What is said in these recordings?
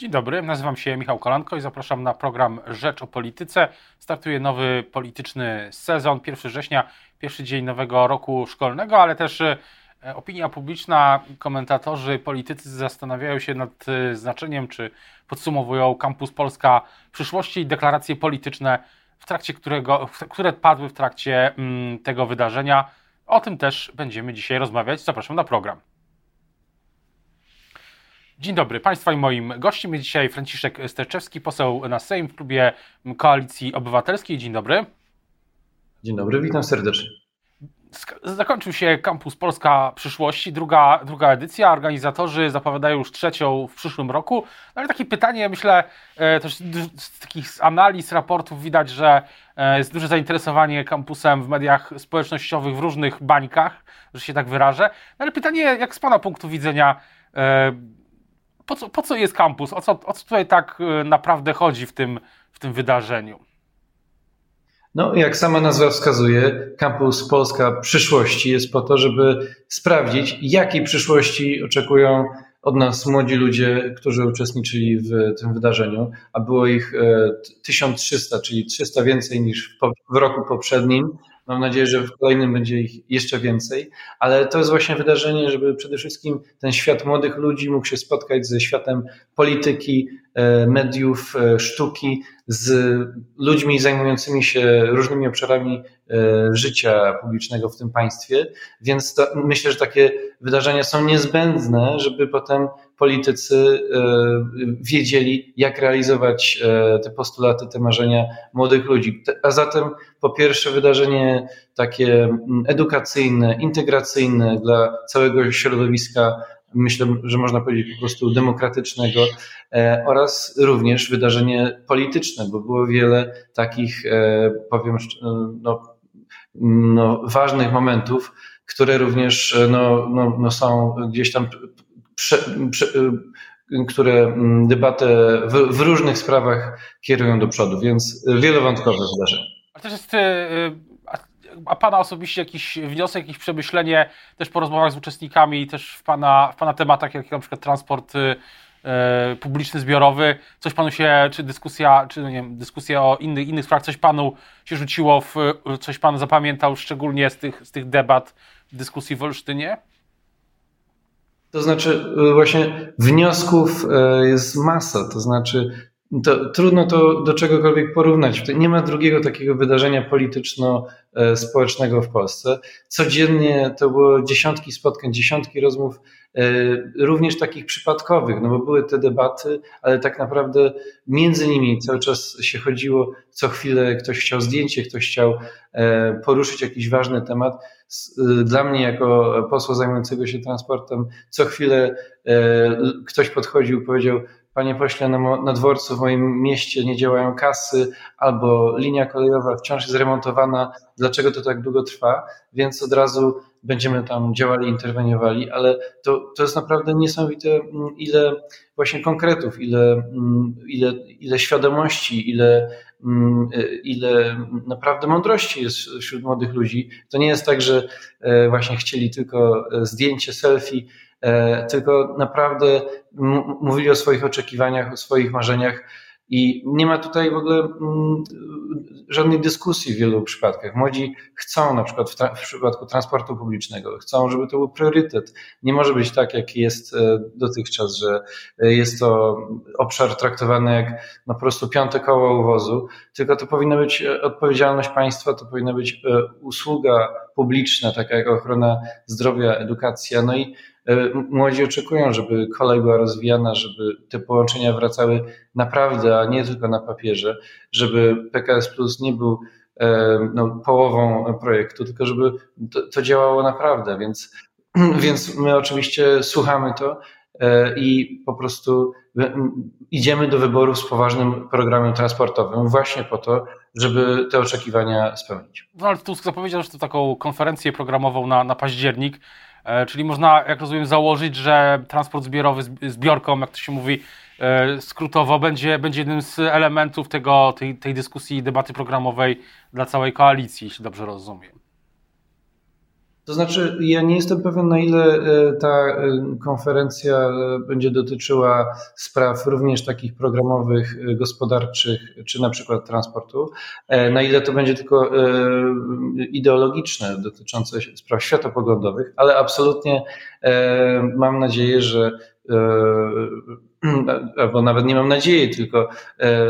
Dzień dobry, nazywam się Michał Kolanko i zapraszam na program Rzecz o Polityce. Startuje nowy polityczny sezon, 1 września, pierwszy dzień nowego roku szkolnego, ale też e, opinia publiczna, komentatorzy, politycy zastanawiają się nad e, znaczeniem, czy podsumowują Kampus Polska przyszłości i deklaracje polityczne, w trakcie którego, które padły w trakcie mm, tego wydarzenia. O tym też będziemy dzisiaj rozmawiać. Zapraszam na program. Dzień dobry Państwa i moim gościem jest dzisiaj Franciszek Sterczewski, poseł na Sejm w klubie Koalicji Obywatelskiej. Dzień dobry. Dzień dobry, witam serdecznie. Zakończył się Kampus Polska Przyszłości, druga, druga edycja. Organizatorzy zapowiadają już trzecią w przyszłym roku. No ale takie pytanie, myślę, e, też z takich analiz, raportów widać, że e, jest duże zainteresowanie kampusem w mediach społecznościowych w różnych bańkach, że się tak wyrażę. No ale pytanie, jak z Pana punktu widzenia, e, po co, po co jest kampus? O co, o co tutaj tak y, naprawdę chodzi w tym, w tym wydarzeniu? No, jak sama nazwa wskazuje, Kampus Polska Przyszłości jest po to, żeby sprawdzić, jakiej przyszłości oczekują od nas młodzi ludzie, którzy uczestniczyli w tym wydarzeniu, a było ich 1300, e, czyli 300 więcej niż w roku poprzednim. Mam nadzieję, że w kolejnym będzie ich jeszcze więcej, ale to jest właśnie wydarzenie, żeby przede wszystkim ten świat młodych ludzi mógł się spotkać ze światem polityki, e, mediów, e, sztuki, z ludźmi zajmującymi się różnymi obszarami e, życia publicznego w tym państwie. Więc to, myślę, że takie wydarzenia są niezbędne, żeby potem politycy wiedzieli, jak realizować te postulaty, te marzenia młodych ludzi. A zatem po pierwsze wydarzenie takie mm, edukacyjne, integracyjne dla całego środowiska, myślę, że można powiedzieć po prostu demokratycznego e, oraz również wydarzenie polityczne, bo było wiele takich, e, powiem, no, no, ważnych momentów, które również no, no, no są gdzieś tam prze, prze, które mm, debatę w, w różnych sprawach kierują do przodu, więc wielowątkowe wydarzenie. A też jest, e, a Pana osobiście jakiś wniosek, jakieś przemyślenie też po rozmowach z uczestnikami, też w Pana, w pana tematach, jak na przykład transport e, publiczny, zbiorowy, coś Panu się, czy dyskusja, czy no nie wiem, dyskusja o innych, innych sprawach, coś Panu się rzuciło, w, coś Pan zapamiętał szczególnie z tych, z tych debat, dyskusji w Olsztynie? To znaczy, właśnie wniosków jest masa. To znaczy, to trudno to do czegokolwiek porównać. Nie ma drugiego takiego wydarzenia polityczno-społecznego w Polsce. Codziennie to było dziesiątki spotkań, dziesiątki rozmów, również takich przypadkowych, no bo były te debaty, ale tak naprawdę między nimi cały czas się chodziło, co chwilę ktoś chciał zdjęcie, ktoś chciał e, poruszyć jakiś ważny temat. E, dla mnie, jako posła zajmującego się transportem, co chwilę ktoś podchodził powiedział, Panie pośle, na, na dworcu w moim mieście nie działają kasy, albo linia kolejowa wciąż jest remontowana, dlaczego to tak długo trwa? Więc od razu będziemy tam działali, interweniowali, ale to, to jest naprawdę niesamowite, mm, ile właśnie konkretów, ile, mm, ile, ile świadomości, ile, mm, ile naprawdę mądrości jest wśród młodych ludzi. To nie jest tak, że e, właśnie chcieli tylko zdjęcie, selfie, E, tylko naprawdę mówili o swoich oczekiwaniach, o swoich marzeniach. I nie ma tutaj w ogóle żadnej dyskusji w wielu przypadkach. Młodzi chcą, na przykład w, w, przypadku transportu publicznego, chcą, żeby to był priorytet. Nie może być tak, jak jest e, dotychczas, że e, jest to obszar traktowany jak no, po prostu piąte koło uwozu, tylko to powinna być odpowiedzialność państwa, to powinna być usługa publiczna, taka jak ochrona zdrowia, edukacja. No i E, młodzi oczekują, żeby kolej była rozwijana, żeby te połączenia wracały naprawdę, a nie tylko na papierze, żeby PKS Plus nie był e, no, połową projektu, tylko żeby to, to działało naprawdę. Więc, więc my oczywiście słuchamy to e, i po prostu idziemy do wyborów z poważnym programem transportowym właśnie po to, żeby te oczekiwania spełnić. Donald Tusk zapowiedział, że to taką konferencję programową na, na październik. E, czyli można, jak rozumiem, założyć, że transport zbiorowy zbiorką, jak to się mówi e, skrótowo, będzie, będzie jednym z elementów tego, tej, tej dyskusji, debaty programowej dla całej koalicji, jeśli dobrze rozumiem. To znaczy, ja nie jestem pewien, na ile e, ta e, konferencja e, będzie dotyczyła spraw również takich programowych, gospodarczych, czy na przykład transportu, na ile to będzie tylko ideologiczne, dotyczące spraw światopoglądowych, ale absolutnie mam nadzieję, że albo nawet nie mam nadziei, tylko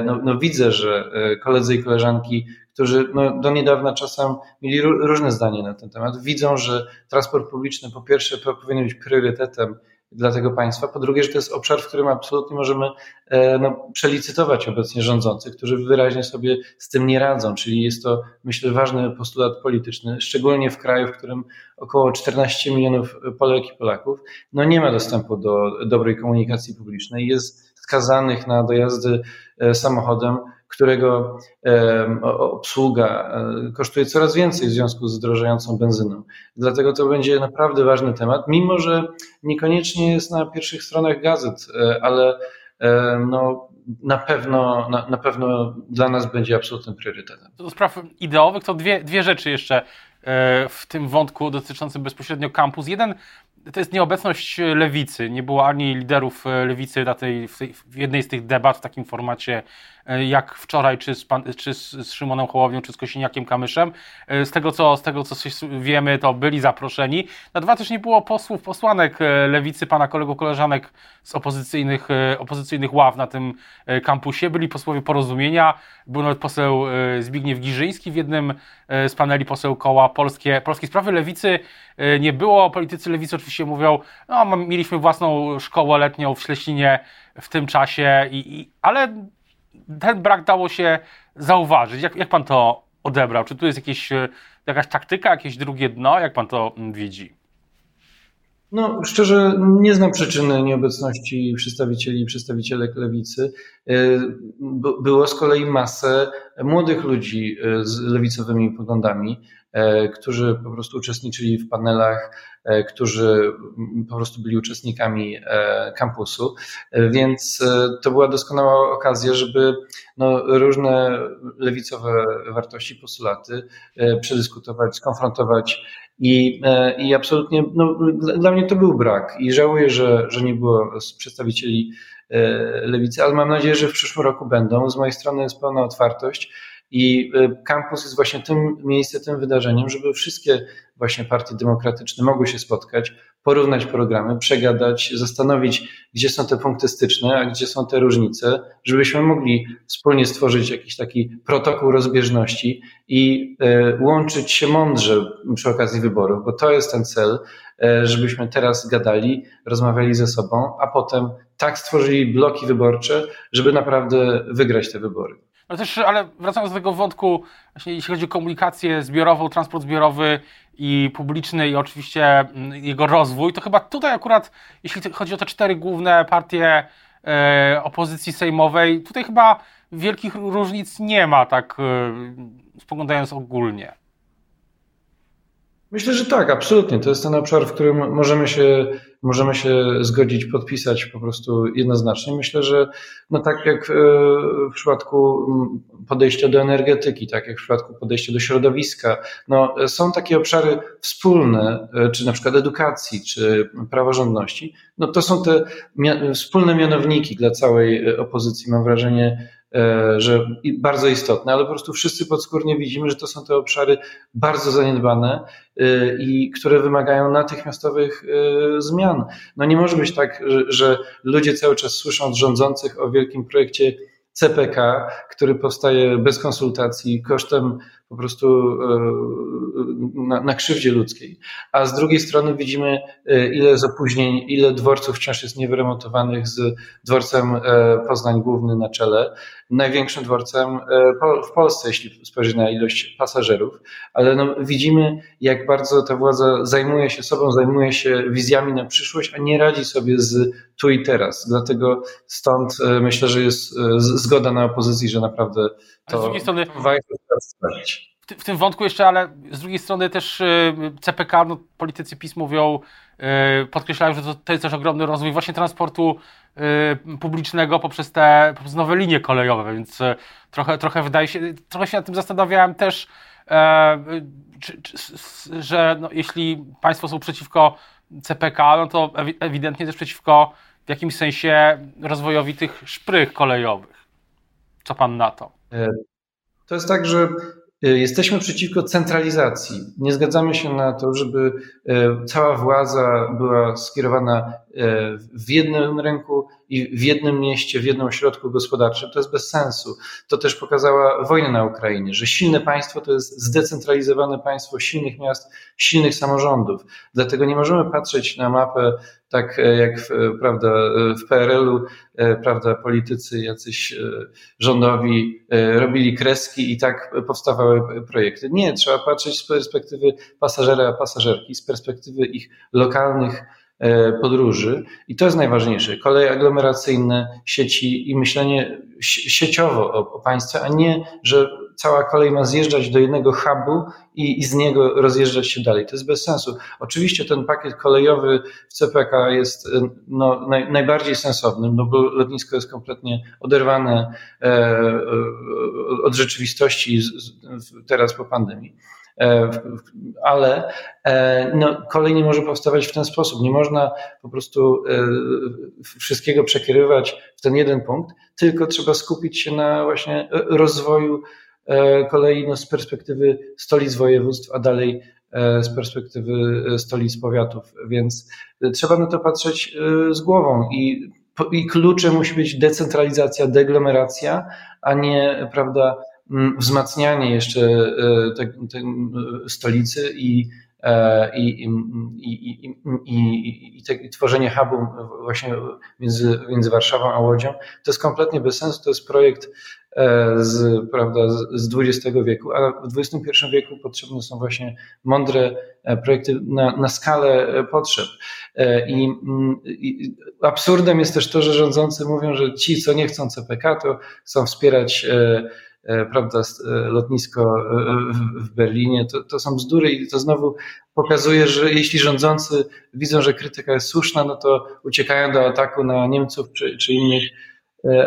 no, no widzę, że koledzy i koleżanki którzy no, do niedawna czasem mieli różne zdanie na ten temat, widzą, że transport publiczny po pierwsze powinien być priorytetem dla tego państwa, po drugie, że to jest obszar, w którym absolutnie możemy e, no, przelicytować obecnie rządzących, którzy wyraźnie sobie z tym nie radzą, czyli jest to, myślę, ważny postulat polityczny, szczególnie w kraju, w którym około 14 milionów Polek i Polaków no, nie ma dostępu do dobrej komunikacji publicznej, jest skazanych na dojazdy e, samochodem, którego obsługa e, kosztuje coraz więcej w związku z drożejącą benzyną. Dlatego to będzie naprawdę ważny temat, mimo że niekoniecznie jest na pierwszych stronach gazet, e, ale no, na pewno, na, na pewno dla nas będzie absolutnym priorytetem. Do spraw ideowych to dwie, dwie rzeczy jeszcze e, w tym wątku dotyczącym bezpośrednio kampus. Jeden to jest nieobecność lewicy. Nie było ani liderów lewicy na tej, w, tej, w jednej z tych debat w takim formacie E, jak wczoraj, czy z, pan, czy z Szymonem Hołowią, czy z Kosiniakiem Kamyszem. E, z tego, co, z tego, co wiemy, to byli zaproszeni. Na dwa też nie było posłów, posłanek e, lewicy, pana kolegów, koleżanek z opozycyjnych, opozycyjnych ław na tym kampusie. Byli posłowie porozumienia, był nawet poseł Zbigniew Giżyński w jednym z paneli poseł koła Polskie, Polskie Sprawy Lewicy. Nie było, politycy lewicy oczywiście mówią, no mieliśmy własną szkołę letnią w Śleścinie w tym czasie, i, i ale ten brak dało się zauważyć. Jak, jak pan to odebrał? Czy tu jest jakieś, e, jakaś taktyka, jakieś drugie dno? Jak pan to mm, widzi? No, szczerze nie znam przyczyny nieobecności przedstawicieli i przedstawicielek lewicy. E, było z kolei masę młodych ludzi e, z lewicowymi poglądami, którzy po prostu uczestniczyli w panelach, którzy po prostu byli uczestnikami kampusu, więc to była doskonała okazja, żeby no, różne lewicowe wartości, postulaty przedyskutować, skonfrontować. I, i absolutnie no, dla mnie to był brak i żałuję, że, że nie było przedstawicieli lewicy, ale mam nadzieję, że w przyszłym roku będą. Z mojej strony jest pełna otwartość i kampus jest właśnie tym miejscem, tym wydarzeniem, żeby wszystkie właśnie partie demokratyczne mogły się spotkać, porównać programy, przegadać, zastanowić, gdzie są te punkty styczne, a gdzie są te różnice, żebyśmy mogli wspólnie stworzyć jakiś taki protokół rozbieżności i e, łączyć się mądrze przy okazji wyborów, bo to jest ten cel, e, żebyśmy teraz gadali, rozmawiali ze sobą, a potem tak stworzyli bloki wyborcze, żeby naprawdę wygrać te wybory. Ale też, ale wracając do tego wątku, właśnie jeśli chodzi o komunikację zbiorową, transport zbiorowy i publiczny i oczywiście mm, jego rozwój, to chyba tutaj akurat, jeśli chodzi o te cztery główne partie e, opozycji sejmowej, tutaj chyba wielkich różnic nie ma, tak e, spoglądając ogólnie. Myślę, że tak, absolutnie. To jest ten obszar, w którym możemy się, możemy się zgodzić, podpisać po prostu jednoznacznie. Myślę, że no tak jak e, w przypadku podejścia do energetyki, tak jak w przypadku podejścia do środowiska, no są takie obszary wspólne, e, czy na przykład edukacji, czy praworządności. No to są te wspólne mianowniki dla całej e, opozycji, mam wrażenie, że bardzo istotne, ale po prostu wszyscy podskórnie widzimy, że to są te obszary bardzo zaniedbane e, i które wymagają natychmiastowych e, zmian. No nie może być tak, że ludzie cały czas słyszą od rządzących o wielkim projekcie CPK, który powstaje bez konsultacji, kosztem po prostu na, na krzywdzie ludzkiej. A z drugiej strony widzimy, ile jest opóźnień, ile dworców wciąż jest niewyremontowanych z dworcem Poznań Główny na czele największym dworcem e, w Polsce, jeśli spojrzy na ilość pasażerów, ale no, widzimy, jak bardzo ta władza zajmuje się sobą, zajmuje się wizjami na przyszłość, a nie radzi sobie z tu i teraz. Dlatego stąd e, myślę, że jest e, zgoda na opozycji, że naprawdę to warto sprawdzić w, tym wątku jeszcze, ale z drugiej strony też CPK, no, politycy PiS mówią, podkreślają, że to, to jest też ogromny rozwój właśnie transportu publicznego poprzez te poprzez nowe linie kolejowe, więc trochę, trochę wydaje się, trochę się nad tym zastanawiałem też, czy, czy, że no, jeśli państwo są przeciwko CPK, no to ewidentnie też przeciwko w jakimś sensie rozwojowi tych szprych kolejowych. Co pan na to? E, to jest tak, że e, jesteśmy przeciwko centralizacji. Nie zgadzamy się na to, żeby e, cała władza była skierowana w jednym ręku i w jednym mieście, w jednym ośrodku gospodarczym. To jest bez sensu. To też pokazała wojna na Ukrainie, że silne państwo to jest zdecentralizowane państwo silnych miast, silnych samorządów. Dlatego nie możemy patrzeć na mapę tak jak w, prawda, w PRL-u prawda, politycy jacyś rządowi robili kreski i tak powstawały projekty. Nie, trzeba patrzeć z perspektywy pasażera, pasażerki, z perspektywy ich lokalnych E, podróży i to jest najważniejsze. Koleje aglomeracyjne, sieci i myślenie sieciowo o, o państwie, a nie, że cała kolej ma zjeżdżać do jednego hubu i, i, z niego rozjeżdżać się dalej. To jest bez sensu. Oczywiście ten pakiet kolejowy w CPK jest e, no, naj, najbardziej sensownym, no bo lotnisko jest kompletnie oderwane e, od rzeczywistości z, z, teraz po pandemii. E, ale e, no, kolej nie może powstawać w ten sposób. Nie można po prostu e, wszystkiego przekierywać w ten jeden punkt, tylko trzeba skupić się na właśnie rozwoju kolei no, z perspektywy stolic województw, a dalej z perspektywy stolic powiatów. Więc trzeba na to patrzeć z głową i, i kluczem musi być decentralizacja, deglomeracja, a nie, prawda, wzmacnianie jeszcze e, tej stolicy i, e, i, i, i, i, te, i tworzenie hubu właśnie między, między Warszawą a Łodzią, to jest kompletnie bez sensu. To jest projekt e, z, prawda, z XX wieku, a w XXI wieku potrzebne są właśnie mądre projekty na, na skalę potrzeb. I, I, absurdem jest też to, że rządzący mówią, że ci, co nie chcą CPK, to chcą wspierać prawda, e, lotnisko e, w Berlinie, to, to są bzdury i to znowu pokazuje, że jeśli rządzący widzą, że krytyka jest słuszna, no to uciekają do ataku na Niemców czy, czy innych,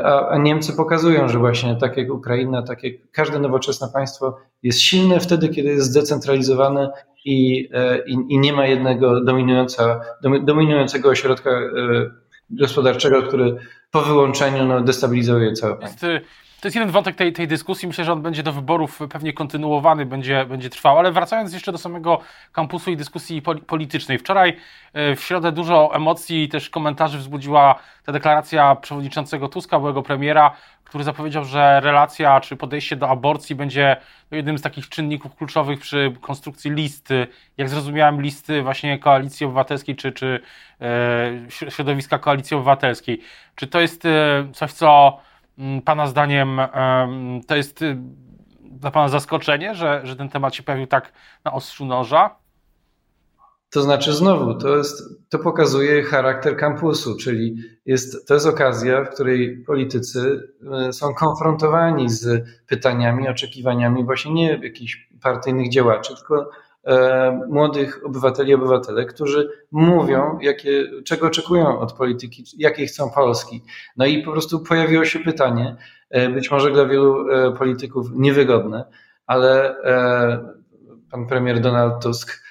a, a Niemcy pokazują, że właśnie tak jak Ukraina, tak jak każde nowoczesne państwo jest silne wtedy, kiedy jest zdecentralizowane i, i, i nie ma jednego dominującego ośrodka gospodarczego, który po wyłączeniu no, destabilizuje całe państwo. Jest to jest jeden wątek tej, tej dyskusji. Myślę, że on będzie do wyborów pewnie kontynuowany, będzie, będzie trwał. Ale wracając jeszcze do samego kampusu i dyskusji politycznej. Wczoraj e, w środę dużo emocji i też komentarzy wzbudziła ta deklaracja przewodniczącego Tuska, byłego premiera, który zapowiedział, że relacja czy podejście do aborcji będzie jednym z takich czynników kluczowych przy konstrukcji listy, jak zrozumiałem, listy właśnie Koalicji Obywatelskiej czy, czy e, środowiska Koalicji Obywatelskiej. Czy to jest e, coś, co pana zdaniem to jest y, dla Pana zaskoczenie, że, że ten temat się pojawił tak na ostrzu noża? To znaczy znowu, to, jest, to pokazuje charakter kampusu, czyli jest, to jest okazja, w której politycy y, są konfrontowani z pytaniami, oczekiwaniami właśnie nie jakichś partyjnych działaczy, tylko młodych obywateli obywatelek, którzy mówią, jakie, czego oczekują od polityki, jakiej chcą Polski. No i po prostu pojawiło się pytanie, e, być może dla wielu e, polityków niewygodne, ale pan premier Donald Tusk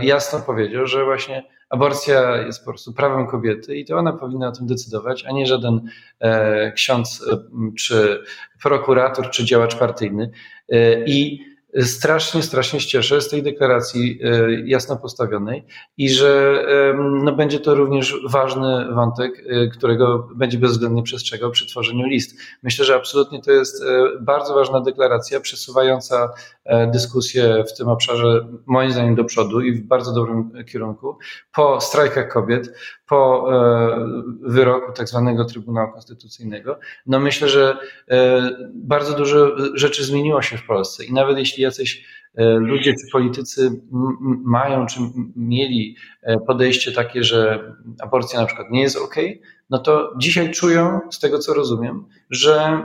jasno powiedział, że właśnie aborcja jest po prostu prawem kobiety i to ona powinna o tym decydować, a nie żaden ksiądz, czy prokurator, czy działacz partyjny. I strasznie, strasznie się cieszę z tej deklaracji e, jasno postawionej i że no, będzie to również ważny wątek, e, którego będzie bezwzględnie przestrzegał przy tworzeniu list. Myślę, że absolutnie to jest e, bardzo ważna deklaracja, przesuwająca dyskusję w tym obszarze moim zdaniem do przodu i w bardzo dobrym kierunku. Po strajkach kobiet, po wyroku tak zwanego Trybunału Konstytucyjnego, no myślę, że bardzo dużo rzeczy zmieniło się w Polsce i nawet jeśli jacyś e, ludzie czy politycy mają czy mieli e, podejście takie, że aborcja na przykład nie jest ok, no to dzisiaj czują, z tego co rozumiem, że,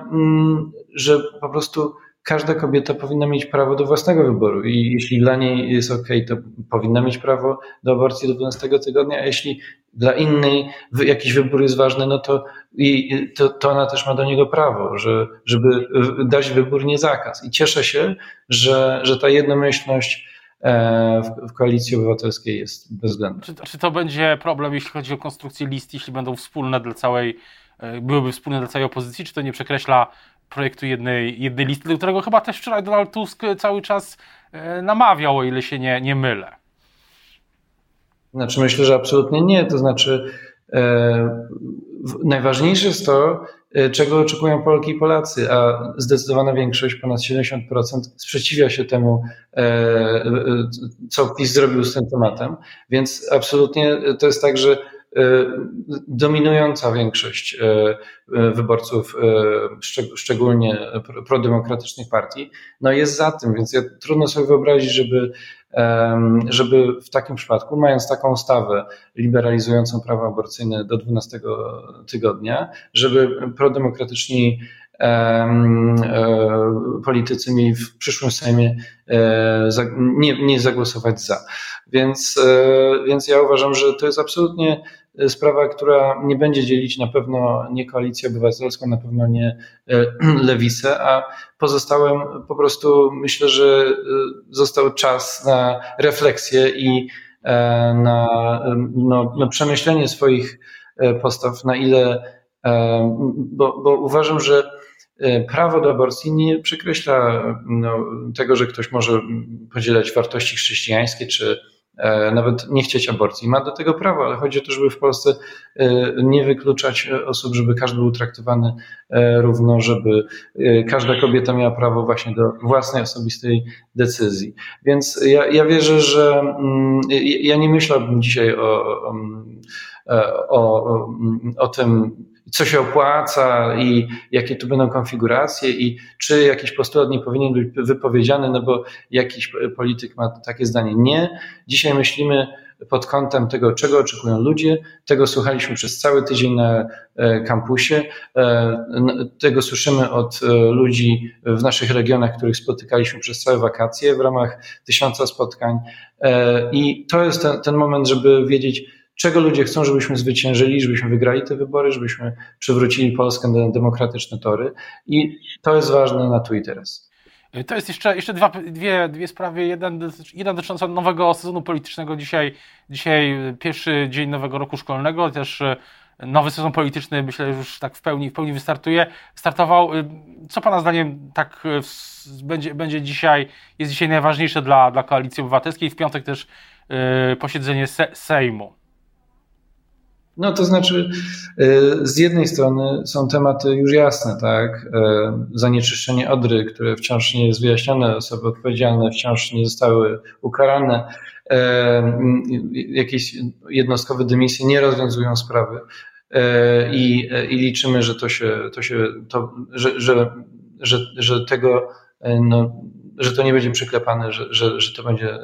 że po prostu każda kobieta powinna mieć prawo do własnego wyboru i jeśli dla niej jest ok, to powinna mieć prawo do aborcji do 12 tygodnia, a jeśli dla innej jakiś wybór jest ważny, no to, i, to, to ona też ma do niego prawo, że, żeby dać wybór, nie zakaz. I cieszę się, że, że ta jednomyślność e, w, koalicji obywatelskiej jest bezwzględna. Czy, czy to będzie problem, jeśli chodzi o konstrukcję list, jeśli będą wspólne dla całej, e, byłyby wspólne dla całej opozycji, czy to nie przekreśla projektu jednej, jednej listy, do którego chyba też wczoraj Donald Tusk cały czas e, namawiał, o ile się nie, nie mylę. Znaczy myślę, że absolutnie nie. To znaczy najważniejsze jest to, e, czego oczekują Polki i Polacy, a zdecydowana większość, ponad 70% sprzeciwia się temu, e, e, co PiS zrobił z tym tematem. Więc absolutnie to jest tak, że E, dominująca większość e, e, wyborców, szczególnie prodemokratycznych partii, no jest za tym, więc ja, trudno sobie wyobrazić, żeby, żeby w takim przypadku, mając taką ustawę liberalizującą prawa aborcyjne do 12 tygodnia, żeby prodemokratyczni politycy mieli w przyszłym Sejmie nie, nie zagłosować za. Więc, więc ja uważam, że to jest absolutnie sprawa, która nie będzie dzielić na pewno nie koalicję obywatelską, na pewno nie e, lewicę, a pozostałem po prostu myślę, że e, został czas na refleksję i e, na, no, na przemyślenie swoich postaw, na ile, bo, bo uważam, że prawo do aborcji nie przekreśla no, tego, że ktoś może podzielać wartości chrześcijańskie czy E, nawet nie chcieć aborcji. Ma do tego prawo, ale chodzi o to, żeby w Polsce e, nie wykluczać osób, żeby każdy był traktowany e, równo, żeby każda kobieta miała prawo właśnie do własnej osobistej decyzji. Więc ja, ja wierzę, że mm, ja nie myślałbym dzisiaj o, o, o, o tym, co się opłaca i jakie tu będą konfiguracje i czy jakiś postulat nie powinien być wypowiedziany, no bo jakiś polityk ma takie zdanie. Nie. Dzisiaj myślimy pod kątem tego, czego oczekują ludzie. Tego słuchaliśmy przez cały tydzień na e, kampusie. E, tego słyszymy od e, ludzi w naszych regionach, których spotykaliśmy przez całe wakacje w ramach tysiąca spotkań. I to jest ten, ten moment, żeby wiedzieć, czego ludzie chcą, żebyśmy zwyciężyli, żebyśmy wygrali te wybory, żebyśmy przywrócili Polskę na demokratyczne tory. I to jest ważne na tu i teraz. To jest jeszcze, jeszcze dwa, dwie, dwie sprawy. Jeden, jedna dotycząca nowego sezonu politycznego. Dzisiaj, dzisiaj pierwszy dzień nowego roku szkolnego, też e, nowy sezon polityczny myślę już tak w pełni, w pełni wystartuje. Startował. E, co Pana zdaniem tak będzie, będzie dzisiaj, jest dzisiaj najważniejsze dla, dla Koalicji Obywatelskiej? W piątek też posiedzenie Sejmu. No to znaczy, y, z jednej strony są tematy już jasne, tak? Y, zanieczyszczenie Odry, które wciąż nie jest wyjaśnione, osoby odpowiedzialne wciąż nie zostały ukarane, y, jakieś jednostkowe dymisje nie rozwiązują sprawy. I, i liczymy, że to się, to się to, że, że, że, że tego, no, że to nie będzie przyklepane, że, że, że to będzie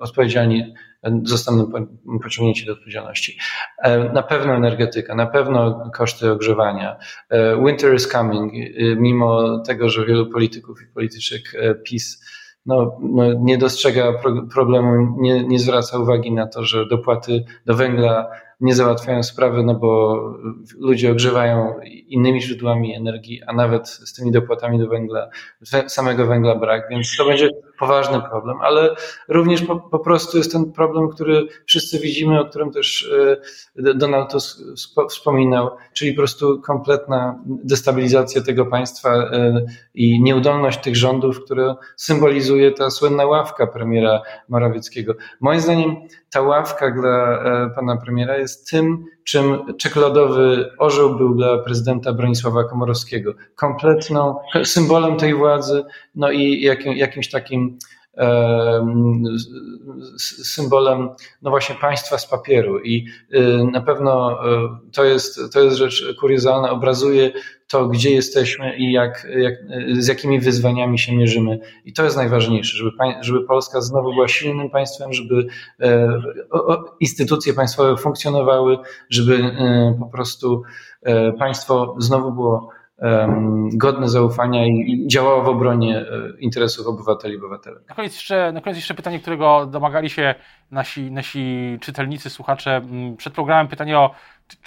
odpowiedzialni zostaną pociągnięci do odpowiedzialności. E, na pewno energetyka, na pewno koszty ogrzewania. E, winter is coming, e, mimo tego, że wielu polityków i polityczek PiS no, no, nie dostrzega problemu, nie, nie zwraca uwagi na to, że dopłaty do węgla nie załatwiają sprawy, no bo ludzie ogrzewają innymi źródłami energii, a nawet z tymi dopłatami do węgla, samego węgla brak, więc to będzie poważny problem, ale również po, po prostu jest ten problem, który wszyscy widzimy, o którym też e, Donald Tusk wspominał, czyli po prostu kompletna destabilizacja tego państwa e, i nieudolność tych rządów, które symbolizuje ta słynna ławka premiera Morawieckiego. Moim zdaniem ta ławka dla e, pana premiera jest tym, czym czekoladowy orzeł był dla prezydenta Bronisława Komorowskiego. Kompletną, symbolem tej władzy, no i jakim, jakimś takim symbolem no właśnie państwa z papieru i y, na pewno y, to jest, to jest rzecz kuriozalna, obrazuje to, gdzie jesteśmy i jak, jak, z jakimi wyzwaniami się mierzymy. I to jest najważniejsze, żeby, żeby Polska znowu była silnym państwem, żeby e, instytucje państwowe funkcjonowały, żeby e, po prostu e, państwo znowu było godne zaufania i działało w obronie interesów obywateli i obywatelek. Na koniec jeszcze, na koniec jeszcze pytanie, którego domagali się nasi, nasi czytelnicy, słuchacze mm, przed programem. Pytanie o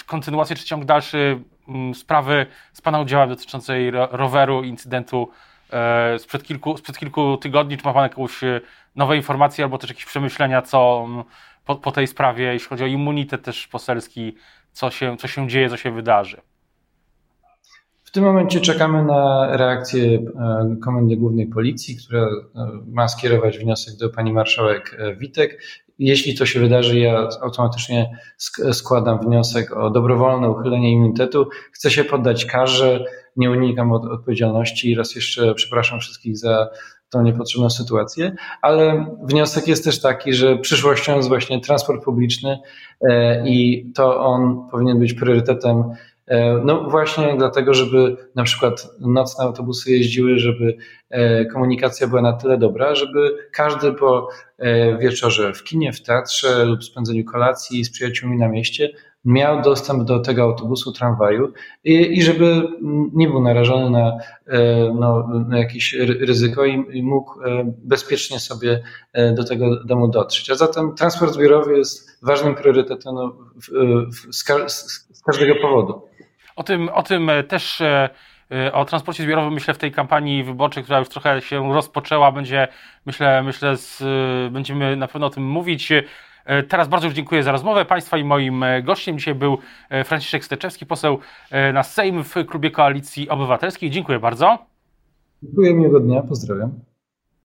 kontynuację czy ciąg dalszy mm, sprawy z Pana udziałem dotyczącej roweru, incydentu e, sprzed kilku, sprzed kilku tygodni. Czy ma Pan jakąś e, nowe informacje albo też jakieś przemyślenia, co mm, po, po tej sprawie, jeśli chodzi o immunitet też poselski, co się, co się dzieje, co się wydarzy? W tym momencie czekamy na reakcję e, Komendy Głównej Policji, która ma skierować wniosek do pani marszałek Witek jeśli to się wydarzy, ja automatycznie składam wniosek o dobrowolne uchylenie immunitetu. Chcę się poddać karze, nie unikam od odpowiedzialności i raz jeszcze przepraszam wszystkich za tą niepotrzebną sytuację, ale wniosek jest też taki, że przyszłością jest właśnie transport publiczny e, i to on powinien być priorytetem E, no właśnie dlatego, żeby na przykład nocne autobusy jeździły, żeby e, komunikacja była na tyle dobra, żeby każdy po e, wieczorze w kinie, w teatrze lub spędzeniu kolacji z przyjaciółmi na mieście miał dostęp do tego autobusu, tramwaju i, i żeby nie był narażony na, no, na jakieś ryzyko i, i mógł bezpiecznie sobie do tego domu dotrzeć. A zatem transport zbiorowy jest ważnym priorytetem no, w, w, z, z każdego powodu. O tym, o tym e, też e, e, o transporcie zbiorowym myślę w tej kampanii wyborczej, która już trochę się rozpoczęła, będzie, myślę, myślę z, będziemy na pewno o tym mówić. Teraz bardzo już dziękuję za rozmowę Państwa i moim gościem dzisiaj był Franciszek Steczewski, poseł na Sejm w klubie Koalicji Obywatelskiej. Dziękuję bardzo. Dziękuję, miłego dnia, pozdrawiam.